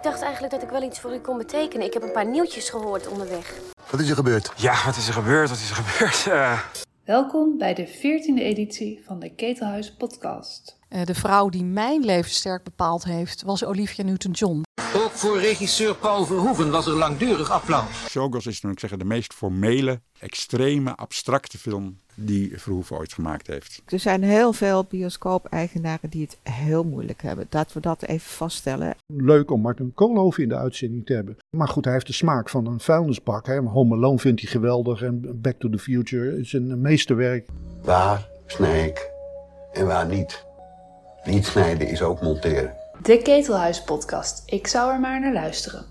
ik dacht eigenlijk dat ik wel iets voor u kon betekenen. Ik heb een paar nieuwtjes gehoord onderweg. Wat is er gebeurd? Ja, wat is er gebeurd? Wat is er gebeurd? Uh... Welkom bij de 14e editie van de Ketelhuis Podcast. Uh, de vrouw die mijn leven sterk bepaald heeft, was Olivia Newton-John. Ook voor regisseur Paul Verhoeven was er langdurig applaus. Showgirls is dan ik zeggen de meest formele, extreme, abstracte film die Verhoeven ooit gemaakt heeft. Er zijn heel veel bioscoop-eigenaren die het heel moeilijk hebben. Dat we dat even vaststellen. Leuk om Martin Koolhoven in de uitzending te hebben. Maar goed, hij heeft de smaak van een vuilnisbak. Hè. Home Alone vindt hij geweldig en Back to the Future is een meesterwerk. Waar snij ik en waar niet? Niet snijden is ook monteren. De Ketelhuis Podcast. Ik zou er maar naar luisteren.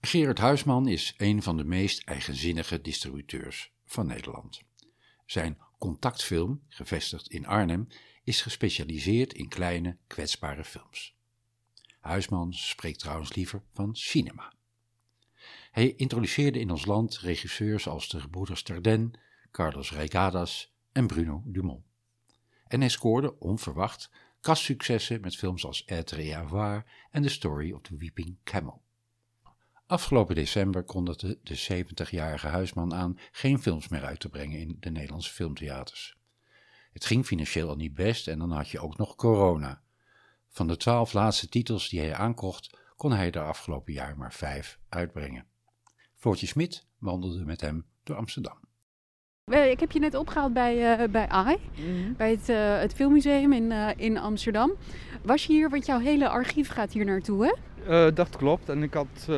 Gerard Huisman is een van de meest eigenzinnige distributeurs van Nederland. Zijn contactfilm, gevestigd in Arnhem, is gespecialiseerd in kleine, kwetsbare films. Huisman spreekt trouwens liever van cinema. Hij introduceerde in ons land regisseurs als de gebroeders Tarden, Carlos Regadas en Bruno Dumont. En hij scoorde onverwacht kastsuccessen met films als Être et Avoir en The Story of the Weeping Camel. Afgelopen december kondigde de 70-jarige Huisman aan geen films meer uit te brengen in de Nederlandse filmtheaters. Het ging financieel al niet best en dan had je ook nog corona. Van de twaalf laatste titels die hij aankocht, kon hij er afgelopen jaar maar vijf uitbrengen. Floortje Smit wandelde met hem door Amsterdam. Ik heb je net opgehaald bij, uh, bij AI, mhm. bij het, uh, het Filmmuseum in, uh, in Amsterdam. Was je hier, want jouw hele archief gaat hier naartoe, hè? dat klopt. En ik had,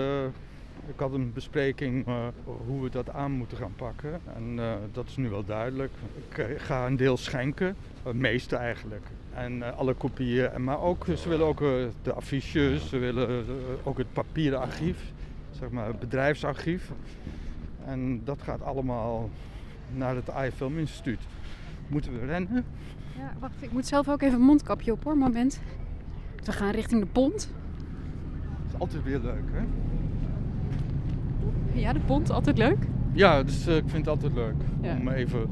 ik had een bespreking hoe we dat aan moeten gaan pakken. En dat is nu wel duidelijk. Ik ga een deel schenken, het meeste eigenlijk. En alle kopieën. Maar ook, ze willen ook de affiches, ze willen ook het papieren archief zeg maar, het bedrijfsarchief. En dat gaat allemaal naar het AI Film Instituut. Moeten we rennen? Ja, wacht, ik moet zelf ook even een mondkapje op hoor, moment. We gaan richting de pont. Dat is altijd weer leuk, hè? Ja, de pont, altijd leuk? Ja, dus uh, ik vind het altijd leuk. Om even,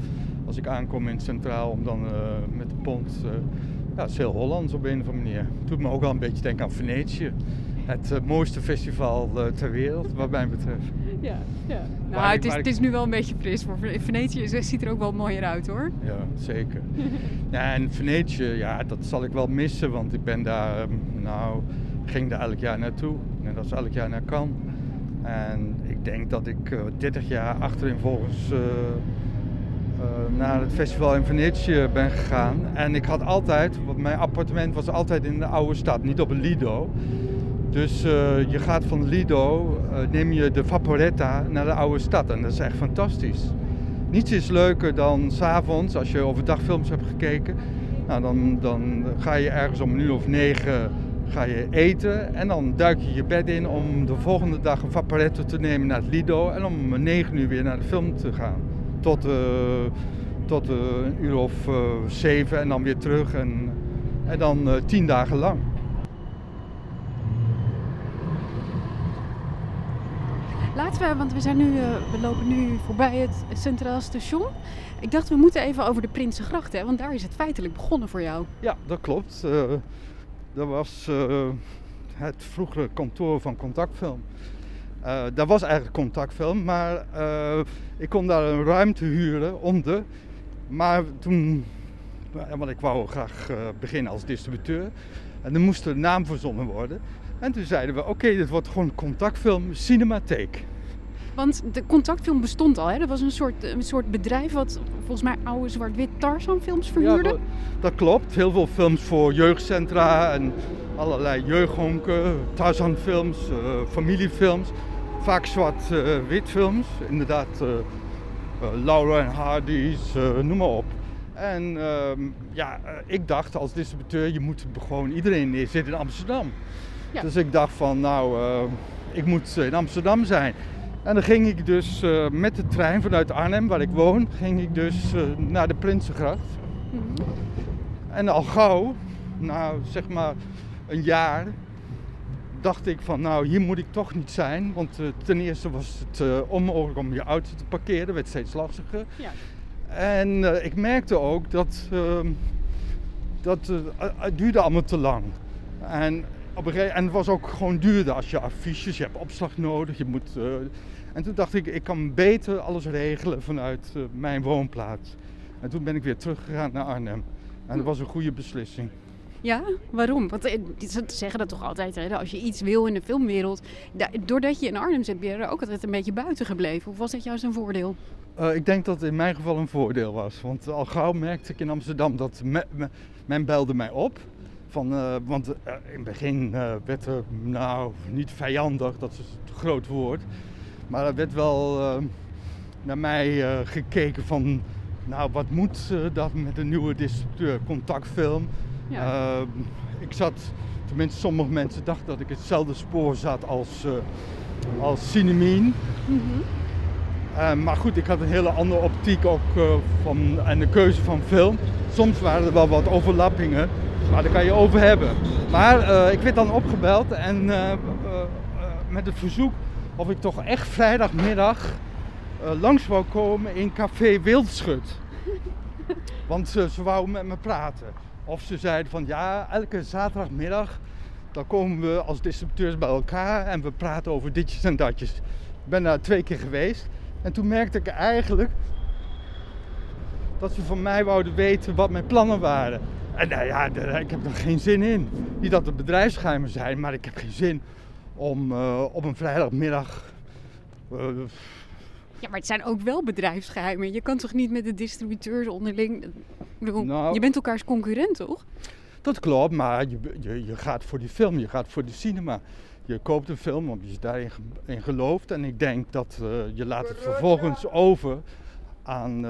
als ik aankom in het centraal, om dan uh, met de pont... Uh, ja, het is heel Hollands op een of andere manier. Het doet me ook wel een beetje denken aan Venetië het mooiste festival ter wereld, wat mij betreft. Ja, ja. Nou, het, is, het is nu wel een beetje fris. Maar Venetië ziet er ook wel mooier uit hoor. Ja, zeker. ja, en Venetië, ja, dat zal ik wel missen, want ik ben daar, ehm, nou, ging daar elk jaar naartoe. Net als elk jaar naar Cannes. En ik denk dat ik uh, 30 jaar achterin volgens naar het festival in Venetië ben gegaan. En ik had altijd, want mijn appartement was altijd in de oude stad, niet op Lido. Dus je gaat van Lido, neem je de Vaporetta naar de oude stad en dat is echt fantastisch. Niets is leuker dan s'avonds, als je overdag films hebt gekeken, nou, dan, dan ga je ergens om een uur of negen ga je eten en dan duik je je bed in om de volgende dag een Vaporetto te nemen naar het Lido en om negen uur weer naar de film te gaan. Tot, uh, tot een uur of zeven en dan weer terug en, en dan tien dagen lang. Laten we, want we, zijn nu, we lopen nu voorbij het Centraal Station. Ik dacht, we moeten even over de Prinsengracht, hè, want daar is het feitelijk begonnen voor jou. Ja, dat klopt. Uh, dat was uh, het vroegere kantoor van Contactfilm. dat was eigenlijk Contactfilm, maar ik kon daar een ruimte huren onder. Maar toen, want ik wou graag beginnen als distributeur. En er moest een naam verzonnen worden. En toen zeiden we, oké, dit wordt gewoon contactfilm Cinematheek. Want de contactfilm bestond al, hè? Dat was een soort, een soort bedrijf wat volgens mij oude zwart-wit Tarzan films verhuurde. Ja, dat, klopt. Heel veel films voor jeugdcentra en allerlei jeugdhonken, Tarzan films, uh, familiefilms. Vaak zwart-wit films, inderdaad. Uh, uh, Laura en Hardy's, noem maar op. En ehm, ja, ik dacht als distributeur, je moet gewoon iedereen neerzetten in Amsterdam. Dus ik dacht van, nou, ik moet in Amsterdam zijn. En dan ging ik dus uh, met de trein vanuit Arnhem, waar ik woon, ging ik dus uh, naar de Prinsengracht. Mm -hmm. En al gauw, nou zeg maar een jaar, dacht ik van, nou hier moet ik toch niet zijn. Want ten eerste was het onmogelijk om je auto te parkeren, werd steeds lastiger. Ja. En eh, ik merkte ook dat, ehm, dat eh, het duurde allemaal te lang. En, op een en het was ook gewoon duurder als je affiches, je hebt opslag nodig. Je moet, eh, en toen dacht ik, ik kan beter alles regelen vanuit eh, mijn woonplaats. En toen ben ik weer teruggegaan naar Arnhem. En dat was een goede beslissing. Ja, waarom? Want eh, ze zeggen dat toch altijd, hè? als je iets wil in de filmwereld. da- doordat je in Arnhem zit, ben je er ook altijd een beetje buiten gebleven. Of was dat juist een voordeel? Ik denk dat het in mijn geval een voordeel was. Want al gauw merkte ik in Amsterdam dat me- me- men belde mij op. Van, eh, want eh, in het begin eh, werd er, nou, niet vijandig, dat is een groot woord. Maar er werd wel naar mij gekeken van, nou wat moet dat met een nieuwe distributeur, contactfilm. Ja. Ik zat, tenminste sommige mensen dachten dat ik hetzelfde spoor zat als, als Cinemine. Eh, maar goed, ik had een hele andere optiek ook van, en de keuze van film. Soms waren er wel wat overlappingen, maar daar kan je over hebben. Maar eh, ik werd dan opgebeld en eh, eh, met het verzoek of ik toch echt vrijdagmiddag langs wou komen in Café Wildschut. Want ze, ze wouden met me praten. Of ze zeiden van ja, elke zaterdagmiddag dan komen we als distributeurs bij elkaar en we praten over ditjes en datjes. Ik ben daar twee keer geweest en toen merkte ik eigenlijk dat ze van mij wouden weten wat mijn plannen waren. En nou ja, ik heb er geen zin in. Niet dat het bedrijfsgeheimen zijn, maar ik heb geen zin om eh, op een vrijdagmiddag. eh, Ja, maar het zijn ook wel bedrijfsgeheimen. Je kan toch niet met de distributeurs onderling... Bedoel, Nou. Je bent elkaars concurrent, toch? Dat klopt, maar je, je, je gaat voor die film, je gaat voor de cinema. Je koopt een film omdat je daarin ge- in gelooft. En ik denk dat eh, je laat het vervolgens over aan,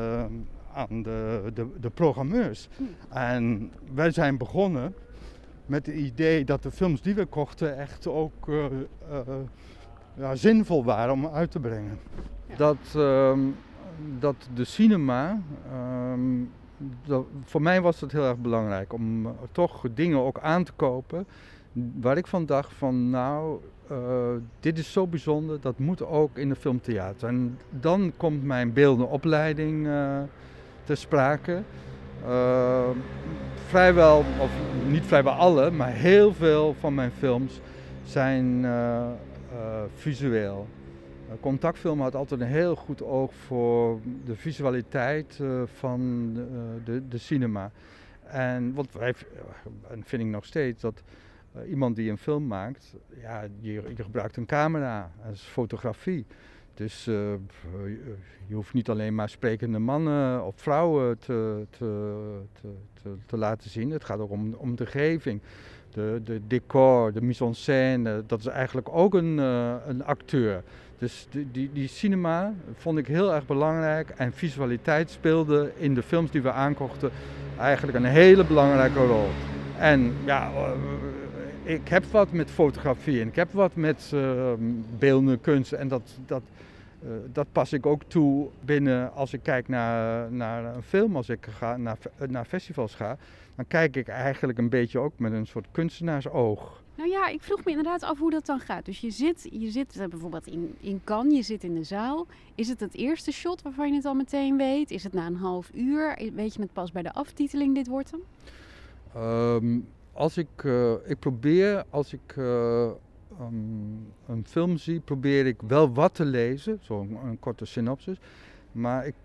aan de, de, de programmeurs. En wij zijn begonnen met het idee dat de films die we kochten echt ook eh, eh, ja, zinvol waren om uit te brengen. Dat, ehm, dat de cinema, ehm, dat, voor mij was het heel erg belangrijk om eh, toch dingen ook aan te kopen waar ik van dacht van nou, eh, dit is zo bijzonder, dat moet ook in de filmtheater. En dan komt mijn beeldende opleiding eh ter sprake. Eh, vrijwel, of niet vrijwel alle, maar heel veel van mijn films zijn eh, eh, visueel. Contactfilm had altijd een heel goed oog voor de visualiteit eh, van de, de, cinema. En wat wij, en vind ik nog steeds, dat iemand die een film maakt, ja, je gebruikt een camera, dat is fotografie. Dus eh, je, hoeft niet alleen maar sprekende mannen of vrouwen te, te, te, te, te laten zien. Het gaat ook om, om de geving, de, de decor, de mise en scène. Dat is eigenlijk ook een, eh, een acteur. Dus die, die, die cinema vond ik heel erg belangrijk. En visualiteit speelde in de films die we aankochten eigenlijk een hele belangrijke rol. En ja, eh, ik heb wat met fotografie en ik heb wat met uh, beeldende kunst. En dat, dat, uh, dat pas ik ook toe binnen als ik kijk naar, naar een film, als ik ga, naar, naar festivals ga. Dan kijk ik eigenlijk een beetje ook met een soort kunstenaarsoog. Nou ja, ik vroeg me inderdaad af hoe dat dan gaat. Dus je zit, je zit uh, bijvoorbeeld in, in Cannes, je zit in de zaal. Is het het eerste shot waarvan je het al meteen weet? Is het na een half uur? Weet je het pas bij de aftiteling, dit wordt hem? Um, als ik, uh, ik probeer, als ik uh, um, een film zie, probeer ik wel wat te lezen, zo'n een korte synopsis. Maar ik,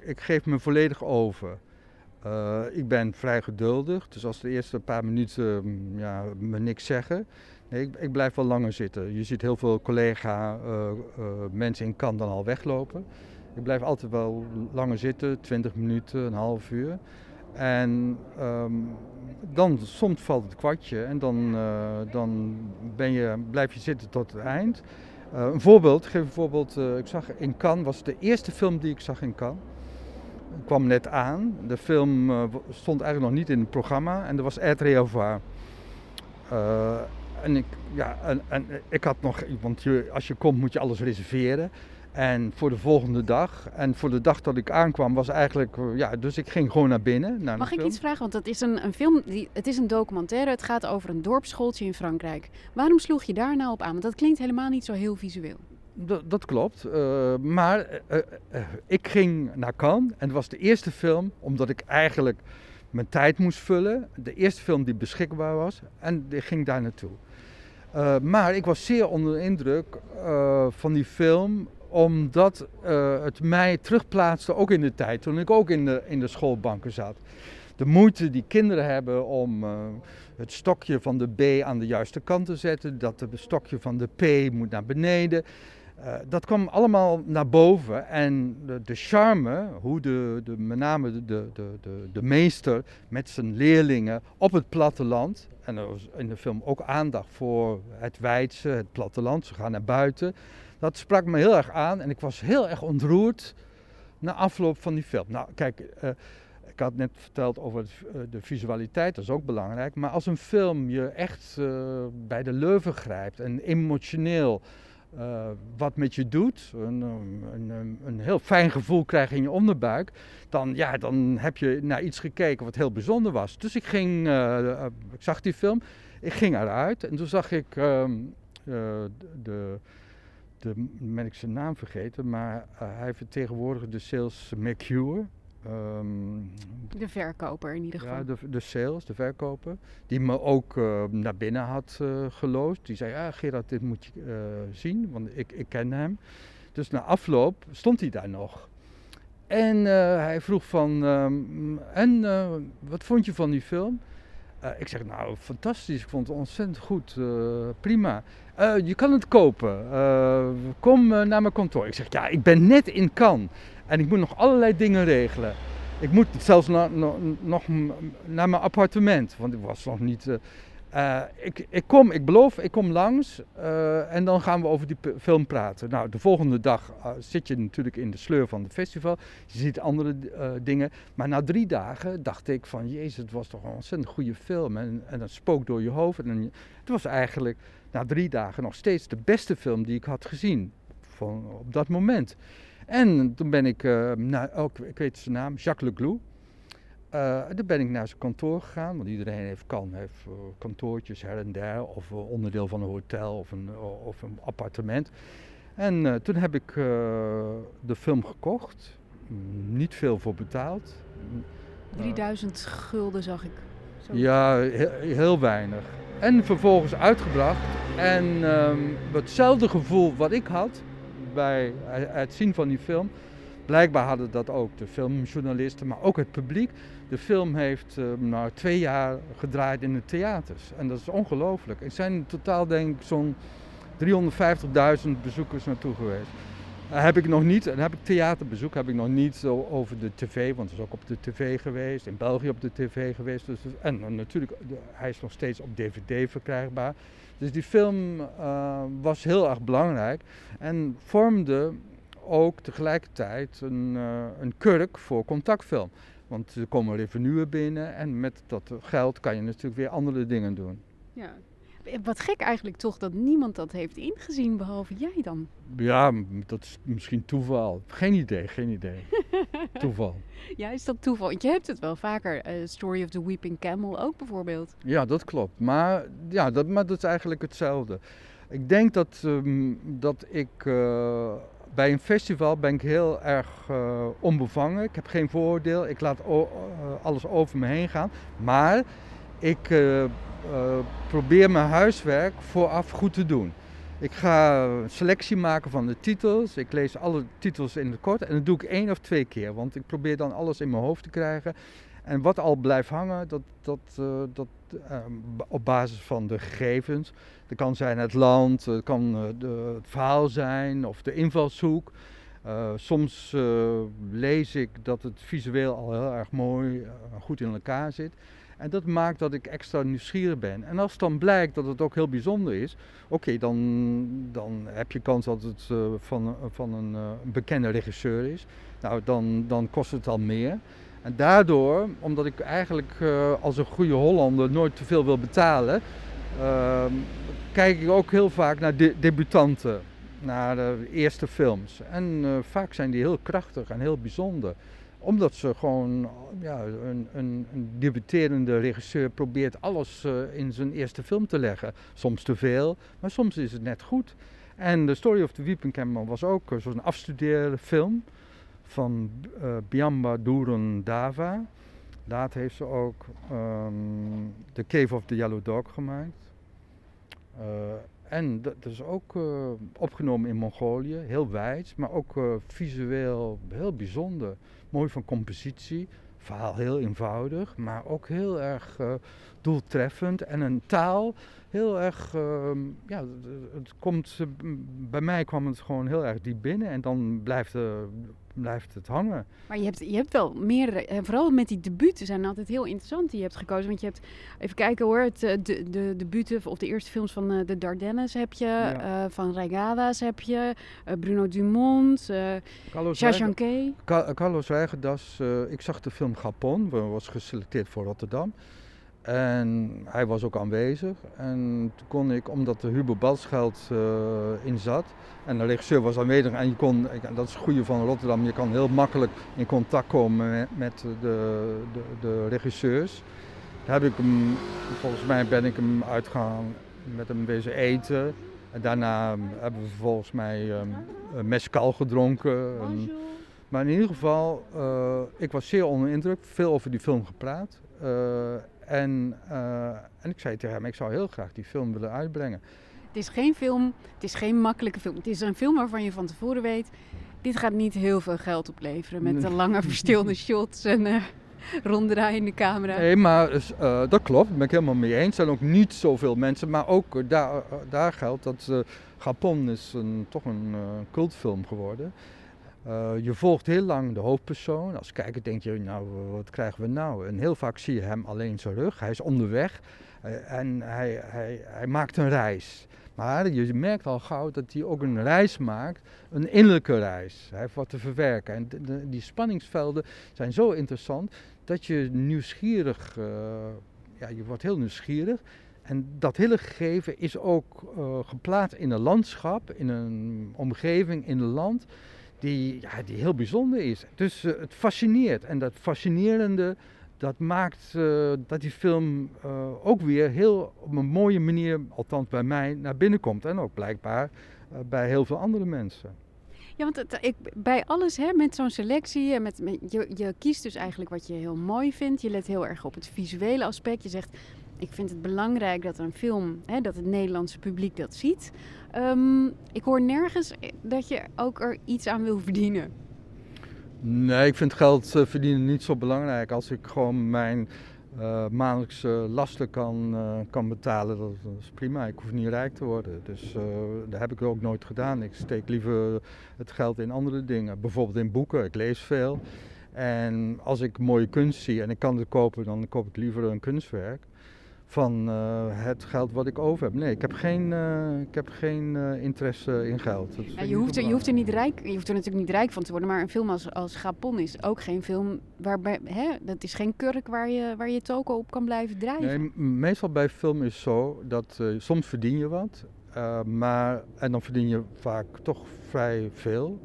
ik, geef me volledig over. Uh, ik ben vrij geduldig, dus als de eerste paar minuten ja, me niks zeggen, nee, ik, ik, blijf wel langer zitten. Je ziet heel veel collega mensen in kan dan al weglopen. Ik blijf altijd wel langer zitten, 20 minuten, een half uur. En um, dan soms valt het kwartje en dan, dan ben je, blijf je zitten tot het eind. een voorbeeld, ik geef een voorbeeld. ik zag in Cannes, was de eerste film die ik zag in Cannes kwam net aan. De film stond eigenlijk nog niet in het programma en er was Ed Reovoir. Uh, en, ik, ja, en, en ik had nog, want je, als je komt moet je alles reserveren. En voor de volgende dag. En voor de dag dat ik aankwam was eigenlijk, uh, ja, dus ik ging gewoon naar binnen. Naar Mag ik film. iets vragen? Want het is een, een film, die, het is een documentaire. Het gaat over een dorpsschooltje in Frankrijk. Waarom sloeg je daar nou op aan? Want dat klinkt helemaal niet zo heel visueel. dat, dat klopt. Uh, maar uh, uh, ik ging naar Cannes en het was de eerste film, omdat ik eigenlijk mijn tijd moest vullen. De eerste film die beschikbaar was en ik ging daar naartoe. maar ik was zeer onder de indruk van die film, omdat het mij terugplaatste ook in de tijd toen ik ook in de, in de schoolbanken zat. De moeite die kinderen hebben om het stokje van de B aan de juiste kant te zetten, dat het stokje van de P moet naar beneden. Uh, dat kwam allemaal naar boven en de, de charme, hoe de, de, met name de, de, de, de meester met zijn leerlingen op het platteland, en er was in de film ook aandacht voor het wijdse, het platteland, ze gaan naar buiten, dat sprak me heel erg aan en ik was heel erg ontroerd na afloop van die film. Nou, kijk, uh, ik had net verteld over eh, de visualiteit, dat is ook belangrijk. Maar als een film je echt bij de leuven grijpt en emotioneel uh, wat met je doet, een, een, een, heel fijn gevoel krijgt in je onderbuik, dan, ja, dan heb je naar iets gekeken wat heel bijzonder was. Dus ik ging, ik zag die film, ik ging eruit en toen zag ik ehm, de de, ben ik zijn naam vergeten, maar hij vertegenwoordigde de sales McCure. Um, de verkoper in ieder geval. Ja, de, de sales, de verkoper. Die me ook uh, naar binnen had uh, geloosd. Die zei, ja Gerard, dit moet je uh, zien, want ik, ik ken hem. Dus na afloop stond hij daar nog. En hij vroeg van, um, en wat vond je van die film? Ik zeg, nou, fantastisch. Ik vond het ontzettend goed. prima. je kan het kopen. kom naar mijn kantoor. Ik zeg, ja, ik ben net in Cannes. En ik moet nog allerlei dingen regelen. Ik moet zelfs nog naar mijn appartement, want ik was nog niet. Uh, ik, ik, kom, ik beloof, ik kom langs uh, en dan gaan we over die film praten. Nou, de volgende dag zit je natuurlijk in de sleur van het festival. Je ziet andere dingen. Maar na drie dagen dacht ik van, jezus, het was toch een ontzettend goede film. En, en dat spook door je hoofd. En het was eigenlijk na drie dagen nog steeds de beste film die ik had gezien. Van, op dat moment. En toen ben ik, oh, ik weet zijn naam, Jacques Leglou. Uh, toen ben ik naar zijn kantoor gegaan, want iedereen heeft, kan, heeft uh, kantoortjes her en der, of onderdeel van een hotel of een, of een appartement. En toen heb ik de film gekocht, niet veel voor betaald. 3000 gulden zag ik. Zo. Ja, heel, heel, weinig. En vervolgens uitgebracht. En um, hetzelfde gevoel wat ik had, bij het zien van die film. Blijkbaar hadden dat ook de filmjournalisten, maar ook het publiek. De film heeft uh, nou, twee jaar gedraaid in de theaters. En dat is ongelooflijk. Er zijn in totaal denk ik zo'n 350.000 bezoekers naartoe geweest. Uh, heb ik nog niet, en heb ik theaterbezoek, heb ik nog niet over de tv, want het is ook op de tv geweest, in België op de tv geweest. Dus, en, en natuurlijk, hij is nog steeds op dvd verkrijgbaar. Dus die film was heel erg belangrijk en vormde ook tegelijkertijd een, een kurk voor contactfilm. Want er komen revenuen binnen en met dat geld kan je natuurlijk weer andere dingen doen. Ja, wat gek eigenlijk toch dat niemand dat heeft ingezien behalve jij dan. Ja, dat is misschien toeval. Geen idee, geen idee. toeval. Ja, is dat toeval? Want je hebt het wel vaker. Uh, Story of the Weeping Camel ook bijvoorbeeld. Ja, dat klopt. Maar, ja, dat, maar dat is eigenlijk hetzelfde. Ik denk dat, um, dat ik... Uh, bij een festival ben ik heel erg uh, onbevangen. Ik heb geen vooroordeel. Ik laat alles over me heen gaan. Maar ik uh, probeer mijn huiswerk vooraf goed te doen. Ik ga een selectie maken van de titels. Ik lees alle titels in het kort en dat doe ik één of twee keer. Want ik probeer dan alles in mijn hoofd te krijgen. En wat al blijft hangen, dat, dat, uh, dat op basis van de gegevens. Dat kan zijn het land, het kan de, het verhaal zijn of de invalshoek. soms lees ik dat het visueel al heel erg mooi, goed in elkaar zit. En dat maakt dat ik extra nieuwsgierig ben. En als dan blijkt dat het ook heel bijzonder is, oké, dan, dan heb je kans dat het van, van een, bekende regisseur is. Nou, dan, dan kost het al meer. En daardoor, omdat ik eigenlijk uh, als een goede Hollander nooit te veel wil betalen, ehm, kijk ik ook heel vaak naar de debutanten, naar de eerste films. En vaak zijn die heel krachtig en heel bijzonder omdat ze gewoon, ja, een, een, een debuterende regisseur probeert alles uh, in zijn eerste film te leggen. Soms te veel, maar soms is het net goed. En The Story of the Weeping Camel was ook zo'n afstudeerde film van uh, Biamba Durun Dava. Later heeft ze ook um, The Cave of the Yellow Dog gemaakt. Uh, en dat, is ook uh, opgenomen in Mongolië, heel wijd, maar ook visueel heel bijzonder. Mooi van compositie, verhaal heel eenvoudig, maar ook heel erg doeltreffend. En een taal heel erg, ja, het komt, bij mij kwam het gewoon heel erg diep binnen en dan blijft, blijft het hangen. Maar je hebt, je hebt wel meerdere, en vooral met die debuten zijn altijd heel interessant die je hebt gekozen. Want je hebt, even kijken hoor, het, de, de debuten of de eerste films van de Dardennes heb je, ja. van Regadas heb je, Bruno Dumont, Shashanke. Carlos Rijgedas, ik zag de film Gapon, was geselecteerd voor Rotterdam. En hij was ook aanwezig. En toen kon ik, omdat er Hugo Balscheld uh, in zat, en de regisseur was aanwezig, en je kon, dat is het goede van Rotterdam, je kan heel makkelijk in contact komen met, met de, de, de, regisseurs. Daar heb ik hem, volgens mij ben ik hem uitgegaan met hem wezen eten. En daarna hebben we volgens mij um, mescal gedronken. En, maar in ieder geval, uh, ik was zeer onder indruk, veel over die film gepraat. Uh, en, uh, en ik zei tegen hem, ik zou heel graag die film willen uitbrengen. Het is geen film, het is geen makkelijke film. Het is een film waarvan je van tevoren weet, dit gaat niet heel veel geld opleveren met de lange verstilde shots en uh, ronddraaiende camera. Nee, maar uh, dat klopt, daar ben ik helemaal mee eens. Er zijn ook niet zoveel mensen, maar ook daar, daar geldt dat Japon is een, toch een cultfilm geworden. Uh, je volgt heel lang de hoofdpersoon. Als kijker denk je, nou, wat krijgen we nou? En heel vaak zie je hem alleen zijn rug. Hij is onderweg uh, en hij, hij, hij maakt een reis. Maar je merkt al gauw dat hij ook een reis maakt, een innerlijke reis. Hij heeft wat te verwerken. En die spanningsvelden zijn zo interessant dat je nieuwsgierig, uh, ja, je wordt heel nieuwsgierig. En dat hele gegeven is ook geplaatst in een landschap, in een omgeving, in een land die, ja, die heel bijzonder is. Dus uh, het fascineert. En dat fascinerende, dat maakt uh, dat die film uh, ook weer heel op een mooie manier, althans bij mij, naar binnen komt. En ook blijkbaar bij heel veel andere mensen. Ja, want ik, bij alles hè, met zo'n selectie, en met, met, je, je kiest dus eigenlijk wat je heel mooi vindt. Je let heel erg op het visuele aspect. Je zegt, ik vind het belangrijk dat een film, hè, dat het Nederlandse publiek dat ziet. Um, ik hoor nergens dat je ook er iets aan wil verdienen. Nee, ik vind geld uh, verdienen niet zo belangrijk. Als ik gewoon mijn uh, maandelijkse lasten kan, uh, kan betalen, dat, is prima. Ik hoef niet rijk te worden. Dus dat heb ik ook nooit gedaan. Ik steek liever het geld in andere dingen. Bijvoorbeeld in boeken. Ik lees veel. En als ik mooie kunst zie en ik kan het kopen, dan koop ik liever een kunstwerk van uh, het geld wat ik over heb. Nee, ik heb geen, uh, ik heb geen uh, interesse in geld. Ja, je, hoeft er, je hoeft er niet rijk, je hoeft er natuurlijk niet rijk van te worden, maar een film als, als Gapon is ook geen film waarbij, hè, dat is geen kurk waar je, waar je toko op kan blijven drijven. Nee, meestal bij film is zo dat soms verdien je wat, maar, en dan verdien je vaak toch vrij veel.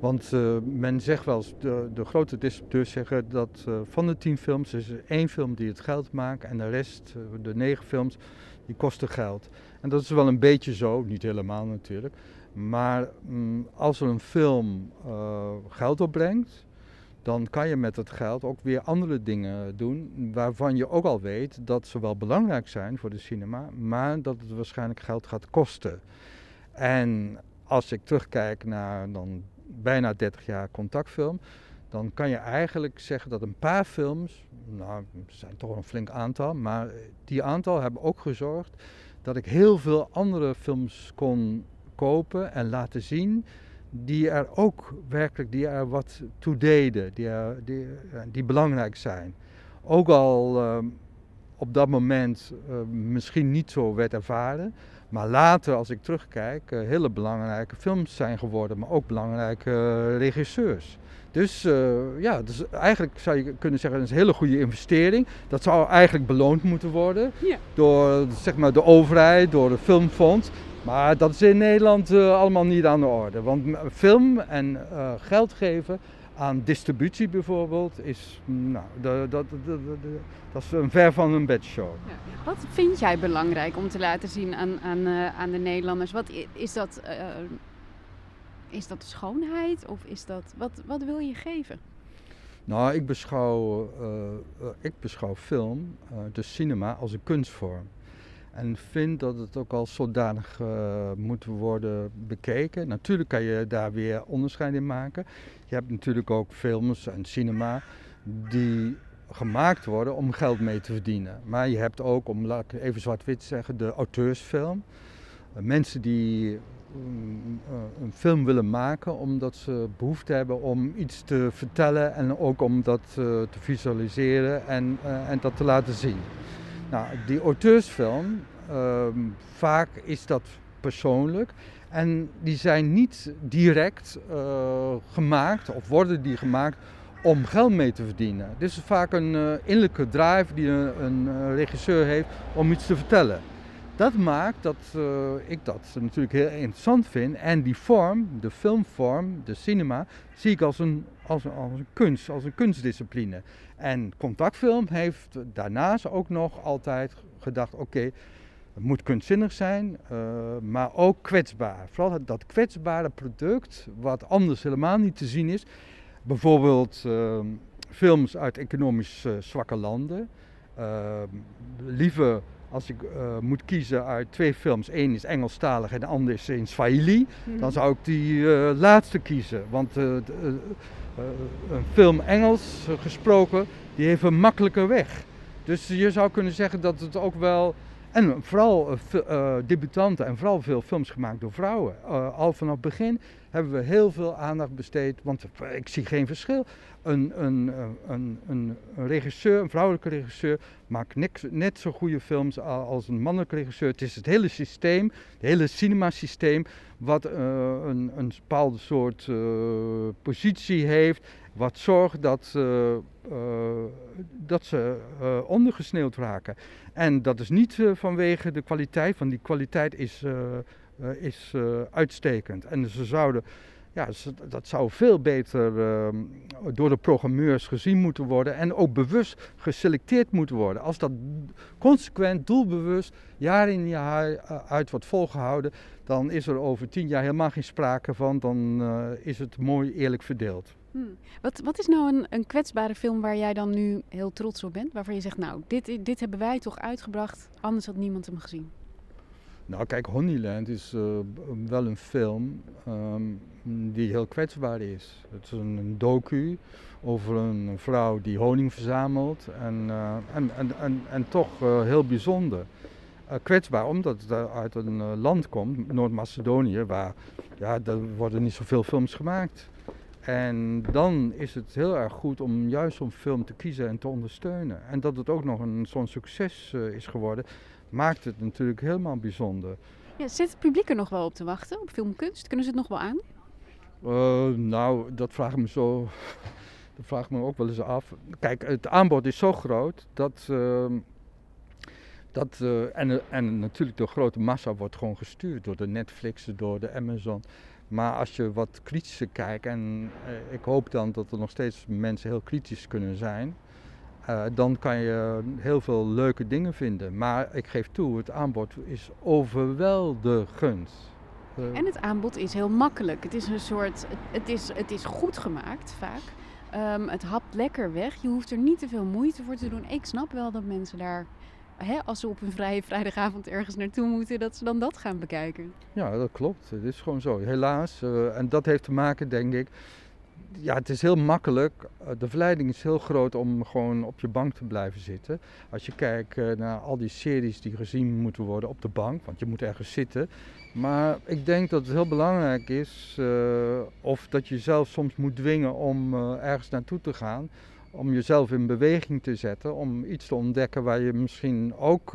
Want uh, men zegt wel de, de grote distributeurs zeggen dat uh, van de tien films is er één film die het geld maakt en de rest, uh, de negen films, die kosten geld. En dat is wel een beetje zo, niet helemaal natuurlijk. Maar mm, als er een film geld opbrengt, dan kan je met het geld ook weer andere dingen doen waarvan je ook al weet dat ze wel belangrijk zijn voor de cinema, maar dat het waarschijnlijk geld gaat kosten. En als ik terugkijk naar dan bijna 30 jaar contactfilm, dan kan je eigenlijk zeggen dat een paar films, nou, er zijn toch een flink aantal, maar die aantal hebben ook gezorgd dat ik heel veel andere films kon kopen en laten zien die er ook werkelijk, die er wat toe deden, die, die, die belangrijk zijn. Ook al uh, op dat moment uh, misschien niet zo werd ervaren, maar later, als ik terugkijk, uh, hele belangrijke films zijn geworden, maar ook belangrijke uh, regisseurs. Dus uh, ja, dus eigenlijk zou je kunnen zeggen, dat is een hele goede investering. Dat zou eigenlijk beloond moeten worden ja. door zeg maar, de overheid, door de filmfonds. Maar dat is in Nederland allemaal niet aan de orde. Want film en geld geven aan distributie bijvoorbeeld, is, nou, dat, dat, dat, dat is een ver van een bedshow. Ja. Wat vind jij belangrijk om te laten zien aan, aan, uh, aan de Nederlanders? Wat is dat, uh, is dat schoonheid of is dat, wat, wat wil je geven? Nou, ik beschouw, uh, ik beschouw film, dus cinema, als een kunstvorm. En vind dat het ook als zodanig uh, moet worden bekeken. Natuurlijk kan je daar weer onderscheid in maken. Je hebt natuurlijk ook films en cinema die gemaakt worden om geld mee te verdienen. Maar je hebt ook, om laat ik even zwart-wit zeggen, de auteursfilm. Uh, mensen die um, uh, een film willen maken omdat ze behoefte hebben om iets te vertellen en ook om dat te visualiseren en, en dat te laten zien. Nou, die auteursfilm, uh, vaak is dat persoonlijk. En die zijn niet direct uh, gemaakt, of worden die gemaakt om geld mee te verdienen. Dit is vaak een uh, innerlijke drive die een, een, regisseur heeft om iets te vertellen. Dat maakt dat uh, ik dat natuurlijk heel interessant vind. En die vorm, de filmvorm, de cinema, zie ik als een, als een, als een kunst, als een kunstdiscipline. En contactfilm heeft daarnaast ook nog altijd gedacht: oké, het moet kunstzinnig zijn, uh, maar ook kwetsbaar. Vooral dat kwetsbare product, wat anders helemaal niet te zien is. Bijvoorbeeld uh, films uit economisch uh, zwakke landen. liever als ik moet kiezen uit twee films, één is Engelstalig en de ander is in Swahili, mm. dan zou ik die laatste kiezen. Want een film Engels gesproken, die heeft een makkelijker weg. Dus je zou kunnen zeggen dat het ook wel en vooral debutanten en vooral veel films gemaakt door vrouwen. Al vanaf het begin hebben we heel veel aandacht besteed, want ik zie geen verschil. Een, een, een, een, regisseur, een vrouwelijke regisseur, maakt niks, net zo goede films als een mannelijke regisseur. Het is het hele systeem, het hele cinemasysteem, wat uh, een, een bepaalde soort positie heeft wat zorgt dat, dat ze ondergesneeuwd raken. En dat is niet vanwege de kwaliteit, want die kwaliteit is, is uitstekend. En ze zouden, ja, dat zou veel beter ehm, door de programmeurs gezien moeten worden en ook bewust geselecteerd moeten worden. Als dat consequent, doelbewust, jaar in jaar uit wordt volgehouden, dan is er over tien jaar helemaal geen sprake van, dan is het mooi eerlijk verdeeld. Hmm. Wat, wat is nou een, een kwetsbare film waar jij dan nu heel trots op bent? Waarvan je zegt, nou, dit, dit hebben wij toch uitgebracht, anders had niemand hem gezien. Nou, kijk, Honeyland is uh, wel een film um, die heel kwetsbaar is. Het is een, docu over een vrouw die honing verzamelt en, uh, en, en, en, toch uh, heel bijzonder. kwetsbaar omdat het uit een land komt, Noord-Macedonië, waar ja, er worden niet zoveel films gemaakt. En dan is het heel erg goed om juist zo'n film te kiezen en te ondersteunen. En dat het ook nog een, zo'n succes is geworden, maakt het natuurlijk helemaal bijzonder. Ja, zit het publiek er nog wel op te wachten, op filmkunst? Kunnen ze het nog wel aan? Uh, nou, dat vraag ik me zo. Dat vraag ik me ook wel eens af. Kijk, het aanbod is zo groot dat. Uh, dat uh, en, en natuurlijk de grote massa wordt gewoon gestuurd door de Netflix, door de Amazon. Maar als je wat kritischer kijkt, en eh, ik hoop dan dat er nog steeds mensen heel kritisch kunnen zijn, uh, dan kan je heel veel leuke dingen vinden. Maar ik geef toe, het aanbod is overweldigend. Uh, en het aanbod is heel makkelijk. Het is een soort, het is, het is goed gemaakt vaak. Um, het hapt lekker weg. Je hoeft er niet te veel moeite voor te doen. Ik snap wel dat mensen daar hè, als ze op een vrije vrijdagavond ergens naartoe moeten, dat ze dan dat gaan bekijken. Ja, dat klopt. Het is gewoon zo. Helaas. Uh, en dat heeft te maken, denk ik. Ja, het is heel makkelijk. Uh, de verleiding is heel groot om gewoon op je bank te blijven zitten. Als je kijkt uh, naar al die series die gezien moeten worden op de bank, want je moet ergens zitten. Maar ik denk dat het heel belangrijk is, of dat je zelf soms moet dwingen om ergens naartoe te gaan om jezelf in beweging te zetten, om iets te ontdekken waar je misschien ook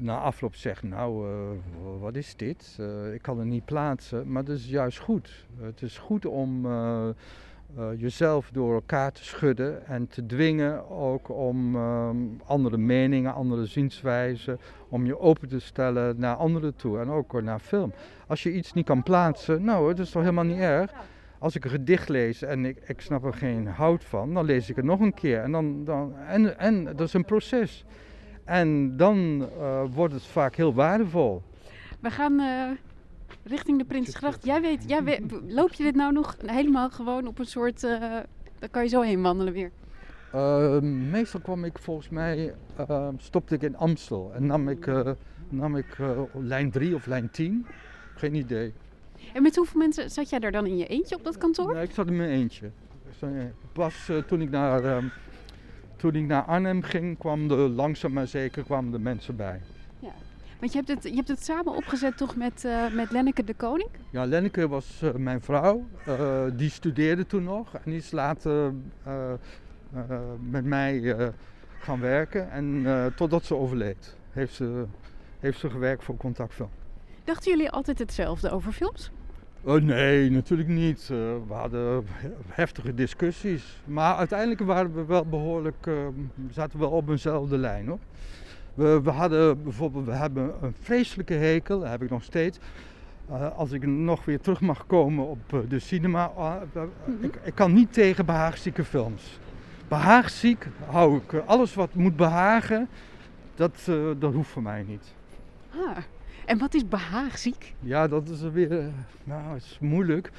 na afloop zegt, nou, uh, wat is dit? Uh, ik kan het niet plaatsen, maar dat is juist goed. het is goed om jezelf door elkaar te schudden en te dwingen ook om andere meningen, andere zienswijzen, om je open te stellen naar anderen toe en ook naar film. Als je iets niet kan plaatsen, nou, dat is toch helemaal niet erg. als ik een gedicht lees en ik, ik snap er geen hout van, dan lees ik het nog een keer. En, dan, dan, en, en dat is een proces. En dan uh, wordt het vaak heel waardevol. We gaan uh, richting de Prinsgracht. Jij weet, jij weet, loop je dit nou nog helemaal gewoon op een soort... Uh, daar kan je zo heen wandelen weer? meestal kwam ik volgens mij, stopte ik in Amstel en nam ik, nam ik lijn 3 of lijn 10. Geen idee. En met hoeveel mensen zat jij daar dan in je eentje op dat kantoor? Nee, ik zat in mijn eentje. Pas uh, toen, ik naar, uh, toen ik naar Arnhem ging, kwam er langzaam maar zeker kwamen de mensen bij. Ja. Want je hebt het, je hebt het samen opgezet toch met, uh, met Lenneke de Koning? Ja, Lenneke was mijn vrouw. die studeerde toen nog en die is later met mij gaan werken. En totdat ze overleed, heeft ze, heeft ze gewerkt voor Contactfilm. Dachten jullie altijd hetzelfde over films? Oh, nee, natuurlijk niet. Uh, we hadden heftige discussies. Maar uiteindelijk waren we wel behoorlijk, uh, zaten we wel op eenzelfde lijn hoor. We, we hadden bijvoorbeeld, we hebben een vreselijke hekel, dat heb ik nog steeds. Als ik nog weer terug mag komen op de cinema, mm-hmm. ik, ik, kan niet tegen behaagzieke films. Behaagziek hou ik. Alles wat moet behagen, dat, dat hoeft voor mij niet. Ah. En wat is behaagziek? Ja, dat is weer, nou, het is moeilijk.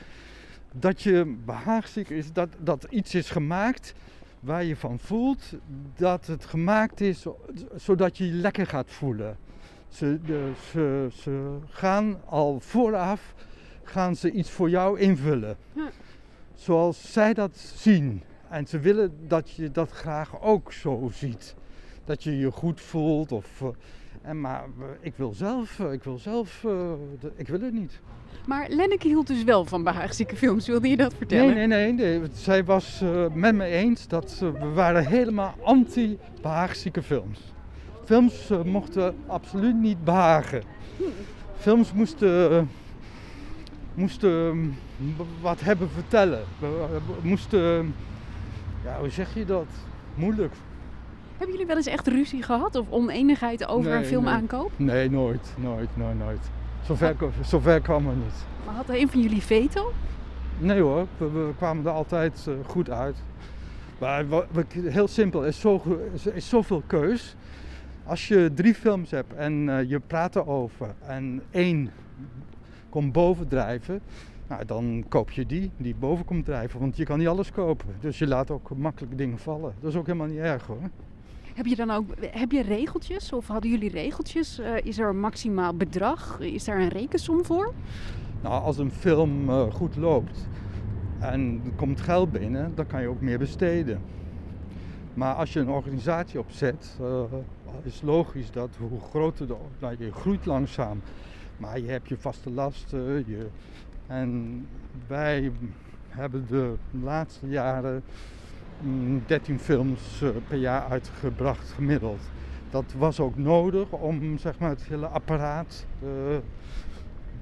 Dat je behaagziek is, dat, dat iets is gemaakt waar je van voelt dat het gemaakt is zodat je je lekker gaat voelen. Ze, de, ze, ze gaan al vooraf gaan ze iets voor jou invullen. Zoals zij dat zien. En ze willen dat je dat graag ook zo ziet. Dat je je goed voelt of... En maar ik wil zelf, eh, ik wil zelf, uh, ik wil het niet. Maar Lenneke hield dus wel van behaagzieke films, wilde je dat vertellen? Nee, nee, nee. nee. Zij was met me eens dat we waren helemaal anti-behaagzieke films. Films mochten absoluut niet behagen. Films moesten, moesten mm, wat hebben vertellen. Moesten, ja, hoe zeg je dat? Moeilijk. Hebben jullie wel eens echt ruzie gehad of oneenigheid over een filmaankoop? Nee. nee, nooit, nooit, nooit, nooit. Zover, zover kwam het niet. Maar had een van jullie veto? Nee hoor, we, kwamen er altijd uh, goed uit. Maar heel simpel, er is, zo, er is zoveel keus. Als je drie films hebt en uh, je praat erover en één komt bovendrijven, nou, dan koop je die die boven komt drijven. Want je kan niet alles kopen. Dus je laat ook makkelijk dingen vallen. Dat is ook helemaal niet erg hoor. Heb je dan ook heb je regeltjes of hadden jullie regeltjes? Uh, is er een maximaal bedrag? Is daar een rekensom voor? Nou, als een film uh, goed loopt en er komt geld binnen, dan kan je ook meer besteden. Maar als je een organisatie opzet, uh, is logisch dat hoe groter de nou, je groeit langzaam, maar je hebt je vaste lasten. Je, en wij hebben de laatste jaren 13 films eh, per jaar uitgebracht gemiddeld. Dat was ook nodig om zeg maar, het hele apparaat uh,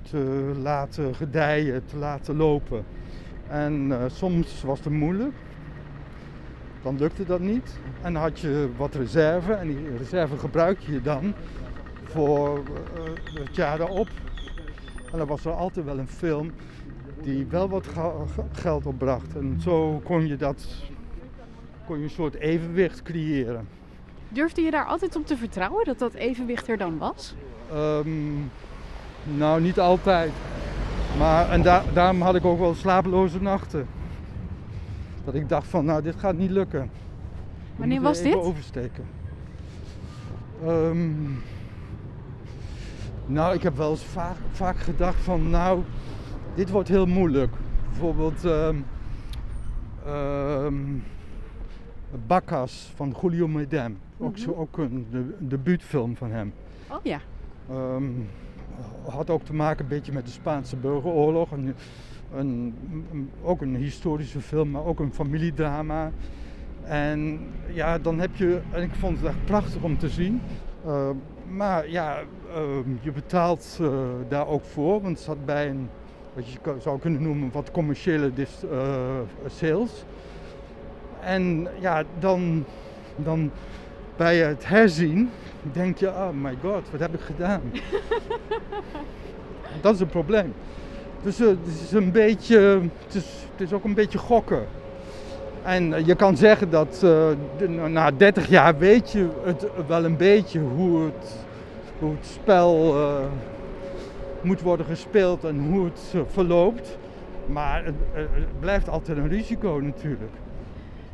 te laten gedijen, te laten lopen. En uh, soms was het moeilijk. Dan lukte dat niet. En dan had je wat reserve. En die reserve gebruik je dan voor het jaar erop. En dan was er altijd wel een film die wel wat geld opbracht. En zo kon je dat kon je een soort evenwicht creëren. Durfde je daar altijd op te vertrouwen dat dat evenwicht er dan was? Um, nou, niet altijd. Maar en da daarom had ik ook wel slapeloze nachten. Dat ik dacht van, nou, dit gaat niet lukken. Wanneer was dit? oversteken. Um, nou, ik heb wel eens vaak, vaak, gedacht van, nou, dit wordt heel moeilijk. Bijvoorbeeld, um, Bacchus van Julio Medem. Ook, zo, ook een de, debuutfilm van hem. Oh ja. Um, had ook te maken een beetje met de Spaanse burgeroorlog. Een, een, ook een historische film, maar ook een familiedrama. En ja, dan heb je, en ik vond het echt prachtig om te zien. Uh, maar ja, uh, je betaalt uh, daar ook voor, want het zat bij een, wat je zou kunnen noemen, wat commerciële uh, sales. En ja, dan, dan bij het herzien denk je, oh my god, wat heb ik gedaan? dat is een probleem. Dus eh, het is een beetje, het is, het is ook een beetje gokken. En eh, je kan zeggen dat eh, na 30 jaar weet je het wel een beetje hoe het, hoe het spel moet worden gespeeld en hoe het verloopt. Maar het, het blijft altijd een risico natuurlijk.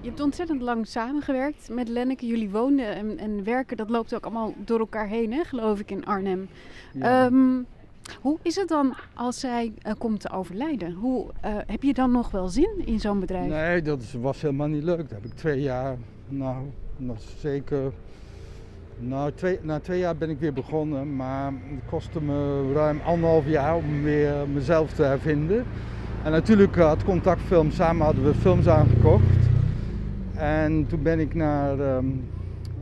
Je hebt ontzettend lang samengewerkt met Lenneke. Jullie woonden en, en werken, dat loopt ook allemaal door elkaar heen, hè, geloof ik, in Arnhem. Ja. Ehm, hoe is het dan als zij eh, komt te overlijden? Hoe, eh, heb je dan nog wel zin in zo'n bedrijf? Nee, dat was helemaal niet leuk. Dat heb ik twee jaar, nou, is zeker. Nou, twee, na twee jaar ben ik weer begonnen, maar het kostte me ruim anderhalf jaar om weer mezelf te hervinden. En natuurlijk had Contactfilm, samen hadden we films aangekocht. En toen ben ik naar ehm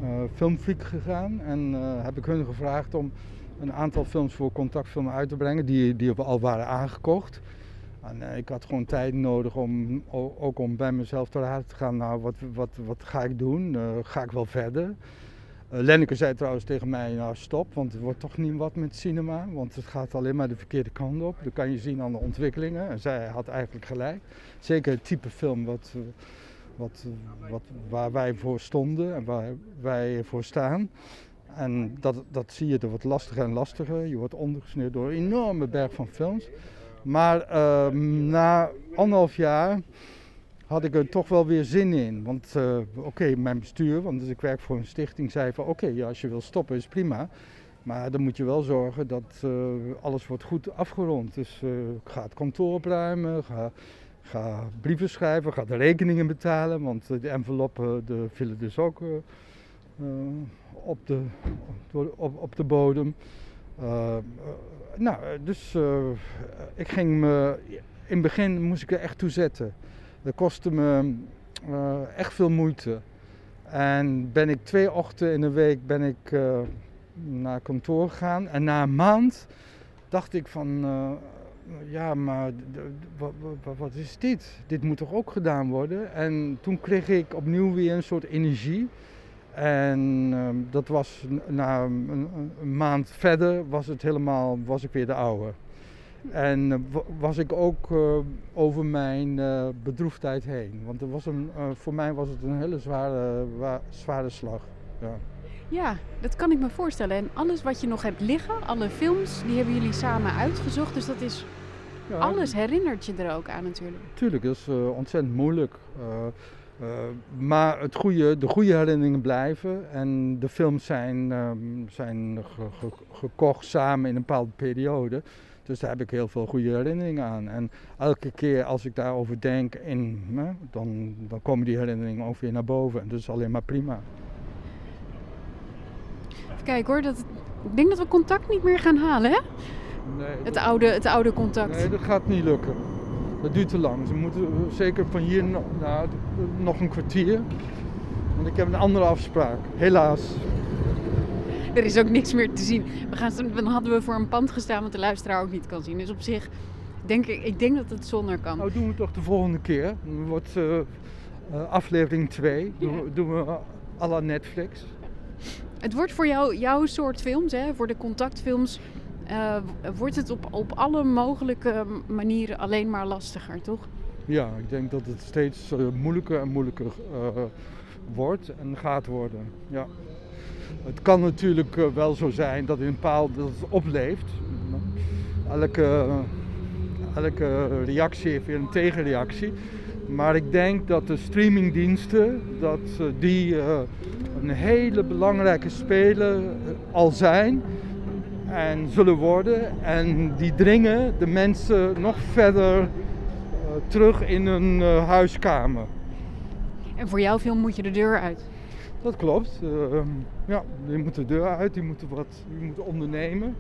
eh, Filmfreak gegaan en eh, heb ik hun gevraagd om een aantal films voor Contactfilm uit te brengen die, die al waren aangekocht. En eh, ik had gewoon tijd nodig om ook om bij mezelf te raden te gaan. Nou, wat, wat, wat ga ik doen? Ga ik wel verder? Eh Lenneke zei trouwens tegen mij, nou stop, want het wordt toch niet wat met cinema. Want het gaat alleen maar de verkeerde kant op. Dat kan je zien aan de ontwikkelingen. En zij had eigenlijk gelijk. Zeker het type film wat, wat, wat, waar wij voor stonden en waar wij voor staan. En dat, dat zie je, dat wordt lastiger en lastiger. Je wordt ondergesneeuwd door een enorme berg van films. Maar ehm, na anderhalf jaar had ik er toch wel weer zin in. Want eh, oké, mijn bestuur, want dus ik werk voor een stichting, zei van oké, ja, als je wil stoppen is prima. Maar dan moet je wel zorgen dat eh, alles wordt goed afgerond. Dus eh, ga het kantoor opruimen, ga, ga brieven schrijven, ga de rekeningen betalen. Want eh, de enveloppen de vielen dus ook eh, eh, op, de, op, op de bodem. Eh, eh, nou, eh, dus eh, ik ging me, in het begin moest ik er echt toe zetten. Dat kostte me eh, echt veel moeite. En ben ik twee ochtenden in de week ben ik eh, naar kantoor gegaan. En na een maand dacht ik van, eh, ja, maar wat, is dit? Dit moet toch ook gedaan worden? En toen kreeg ik opnieuw weer een soort energie. En ehm, dat was na een, maand verder was het helemaal, was ik weer de oude. En eh, wa- was ik ook eh, over mijn eh, bedroefdheid heen. Want er was een, voor mij was het een hele zware, wa- zware slag. Ja. Ja, dat kan ik me voorstellen. En alles wat je nog hebt liggen, alle films, die hebben jullie samen uitgezocht. Dus dat is, Ja. alles herinnert je er ook aan natuurlijk. Tuurlijk, dat is eh, ontzettend moeilijk. Eh, eh, maar het goede, de goede herinneringen blijven. En de films zijn, ehm, zijn ge- ge- gekocht samen in een bepaalde periode. Dus daar heb ik heel veel goede herinneringen aan. En elke keer als ik daarover denk, in, hè, dan, dan komen die herinneringen ook weer naar boven. En dat is alleen maar prima. Even kijken hoor, dat, ik denk dat we contact niet meer gaan halen, hè? Nee, Het dat- oude, het oude contact. Nee, dat gaat niet lukken. Dat duurt te lang. Ze moeten zeker van hier no- nou, nog een kwartier. Want ik heb een andere afspraak. Helaas. Er is ook niks meer te zien. We gaan, dan hadden we voor een pand gestaan wat de luisteraar ook niet kan zien. Dus op zich denk ik, ik denk dat het zonder kan. Nou, doen we toch de volgende keer. Dan wordt eh, eh, aflevering 2. Doen, we- doen we à la Netflix. Het wordt voor jou, jouw soort films, hè, voor de contactfilms, eh, wordt het op, op alle mogelijke manieren alleen maar lastiger, toch? Ja, ik denk dat het steeds eh, moeilijker en moeilijker eh, wordt en gaat worden. Ja. Het kan natuurlijk wel zo zijn dat in een paal dat het opleeft. Elke, elke reactie heeft weer een tegenreactie. Maar ik denk dat de streamingdiensten dat, eh, die eh, een hele belangrijke speler eh, al zijn en zullen worden. En die dringen de mensen nog verder terug in hun huiskamer. En voor jouw film moet je de deur uit. Dat klopt. Eh, ja, je moet de deur uit, je moet wat je moet ondernemen.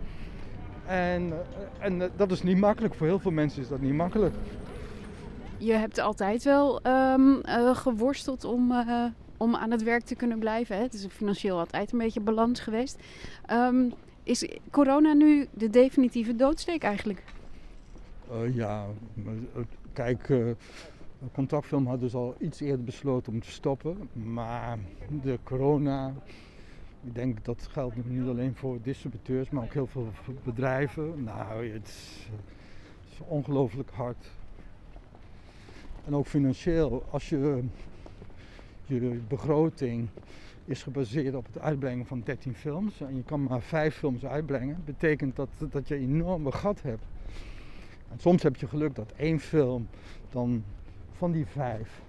En, en dat is niet makkelijk. Voor heel veel mensen is dat niet makkelijk. Je hebt altijd wel ehm, eh, geworsteld om, eh, om aan het werk te kunnen blijven. Hè? Het is financieel altijd een beetje balans geweest. Ehm, is corona nu de definitieve doodsteek eigenlijk? Eh, ja, kijk, Contactfilm had dus al iets eerder besloten om te stoppen. Maar de corona, ik denk dat geldt niet alleen voor distributeurs, maar ook heel veel bedrijven. Nou, het is ongelooflijk hard. En ook financieel, als je je begroting is gebaseerd op het uitbrengen van 13 films en je kan maar 5 films uitbrengen, betekent dat dat je een enorme gat hebt. En soms heb je geluk dat één film dan van die vijf,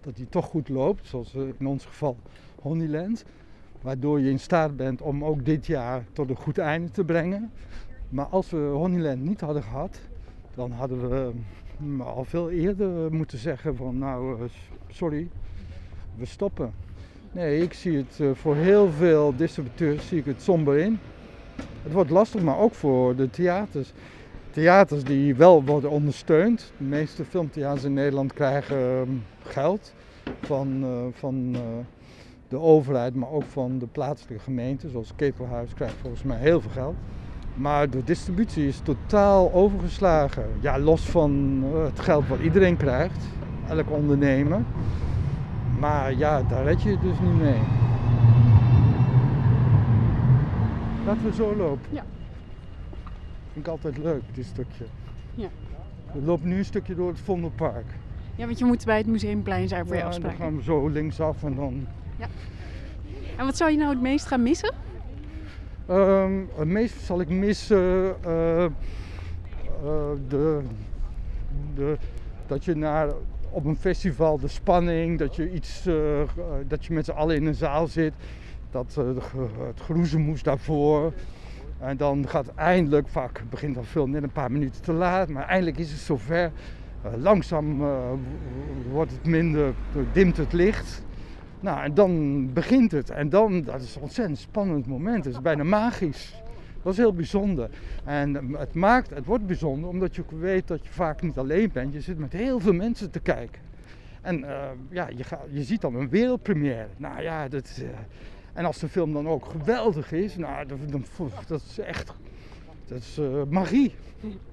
dat die toch goed loopt, zoals in ons geval Honeyland, waardoor je in staat bent om ook dit jaar tot een goed einde te brengen. Maar als we Honeyland niet hadden gehad, dan hadden we al veel eerder moeten zeggen van nou, eh, sorry, we stoppen. Nee, ik zie het eh, voor heel veel distributeurs zie ik het somber in. Het wordt lastig, maar ook voor de theaters. Theaters die wel worden ondersteund. De meeste filmtheaters in Nederland krijgen ehm, geld van, van de overheid, maar ook van de plaatselijke gemeente. Zoals Ketelhuis krijgt volgens mij heel veel geld. Maar de distributie is totaal overgeslagen. Ja, los van het geld wat iedereen krijgt, elk ondernemer. Maar ja, daar red je het dus niet mee. Laten we zo lopen. Ja. Vind ik altijd leuk, dit stukje. Ja. We lopen nu een stukje door het Vondelpark. Ja, want je moet bij het Museumplein zijn voor ja, je en dan afspraak. gaan we zo linksaf en dan... Ja. En wat zou je nou het meest gaan missen? Ehm, het meest zal ik missen eh, eh, de, de, dat je naar, op een festival de spanning, dat je, iets, eh, dat je met z'n allen in een zaal zit, dat, ge- het geroezemoes daarvoor. En dan gaat eindelijk, vaak begint dan film net een paar minuten te laat, maar eindelijk is het zover. Eh, langzaam wordt het minder, dimt het licht. Nou, en dan begint het. En dan, dat is een ontzettend spannend moment. Het is bijna magisch. Dat is heel bijzonder. En eh, het maakt, het wordt bijzonder omdat je ook weet dat je vaak niet alleen bent. Je zit met heel veel mensen te kijken. En eh, ja, je, gaat, je ziet dan een wereldpremière. Nou ja, dat, eh, en als de film dan ook geweldig is, nou, dan, dat is echt dat is, eh, magie.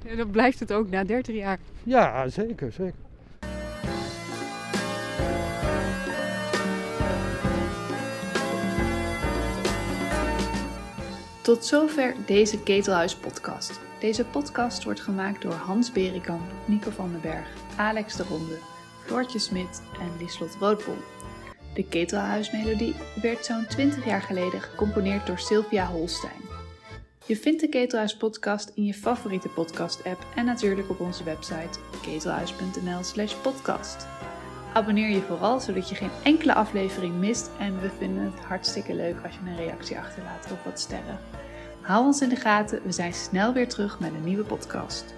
En dan blijft het ook na 30 jaar. Ja, zeker, zeker. Tot zover deze Ketelhuis podcast. Deze podcast wordt gemaakt door Hans Berikamp, Nico van den Berg, Alex de Ronde, Floortje Smit en Lieslot Roodbol. De Ketelhuismelodie werd zo'n 20 jaar geleden gecomponeerd door Sylvia Holstein. Je vindt de Ketelhuis podcast in je favoriete podcast app en natuurlijk op onze website ketelhuis.nl slash podcast. Abonneer je vooral zodat je geen enkele aflevering mist en we vinden het hartstikke leuk als je een reactie achterlaat of wat sterren. Hou ons in de gaten, we zijn snel weer terug met een nieuwe podcast.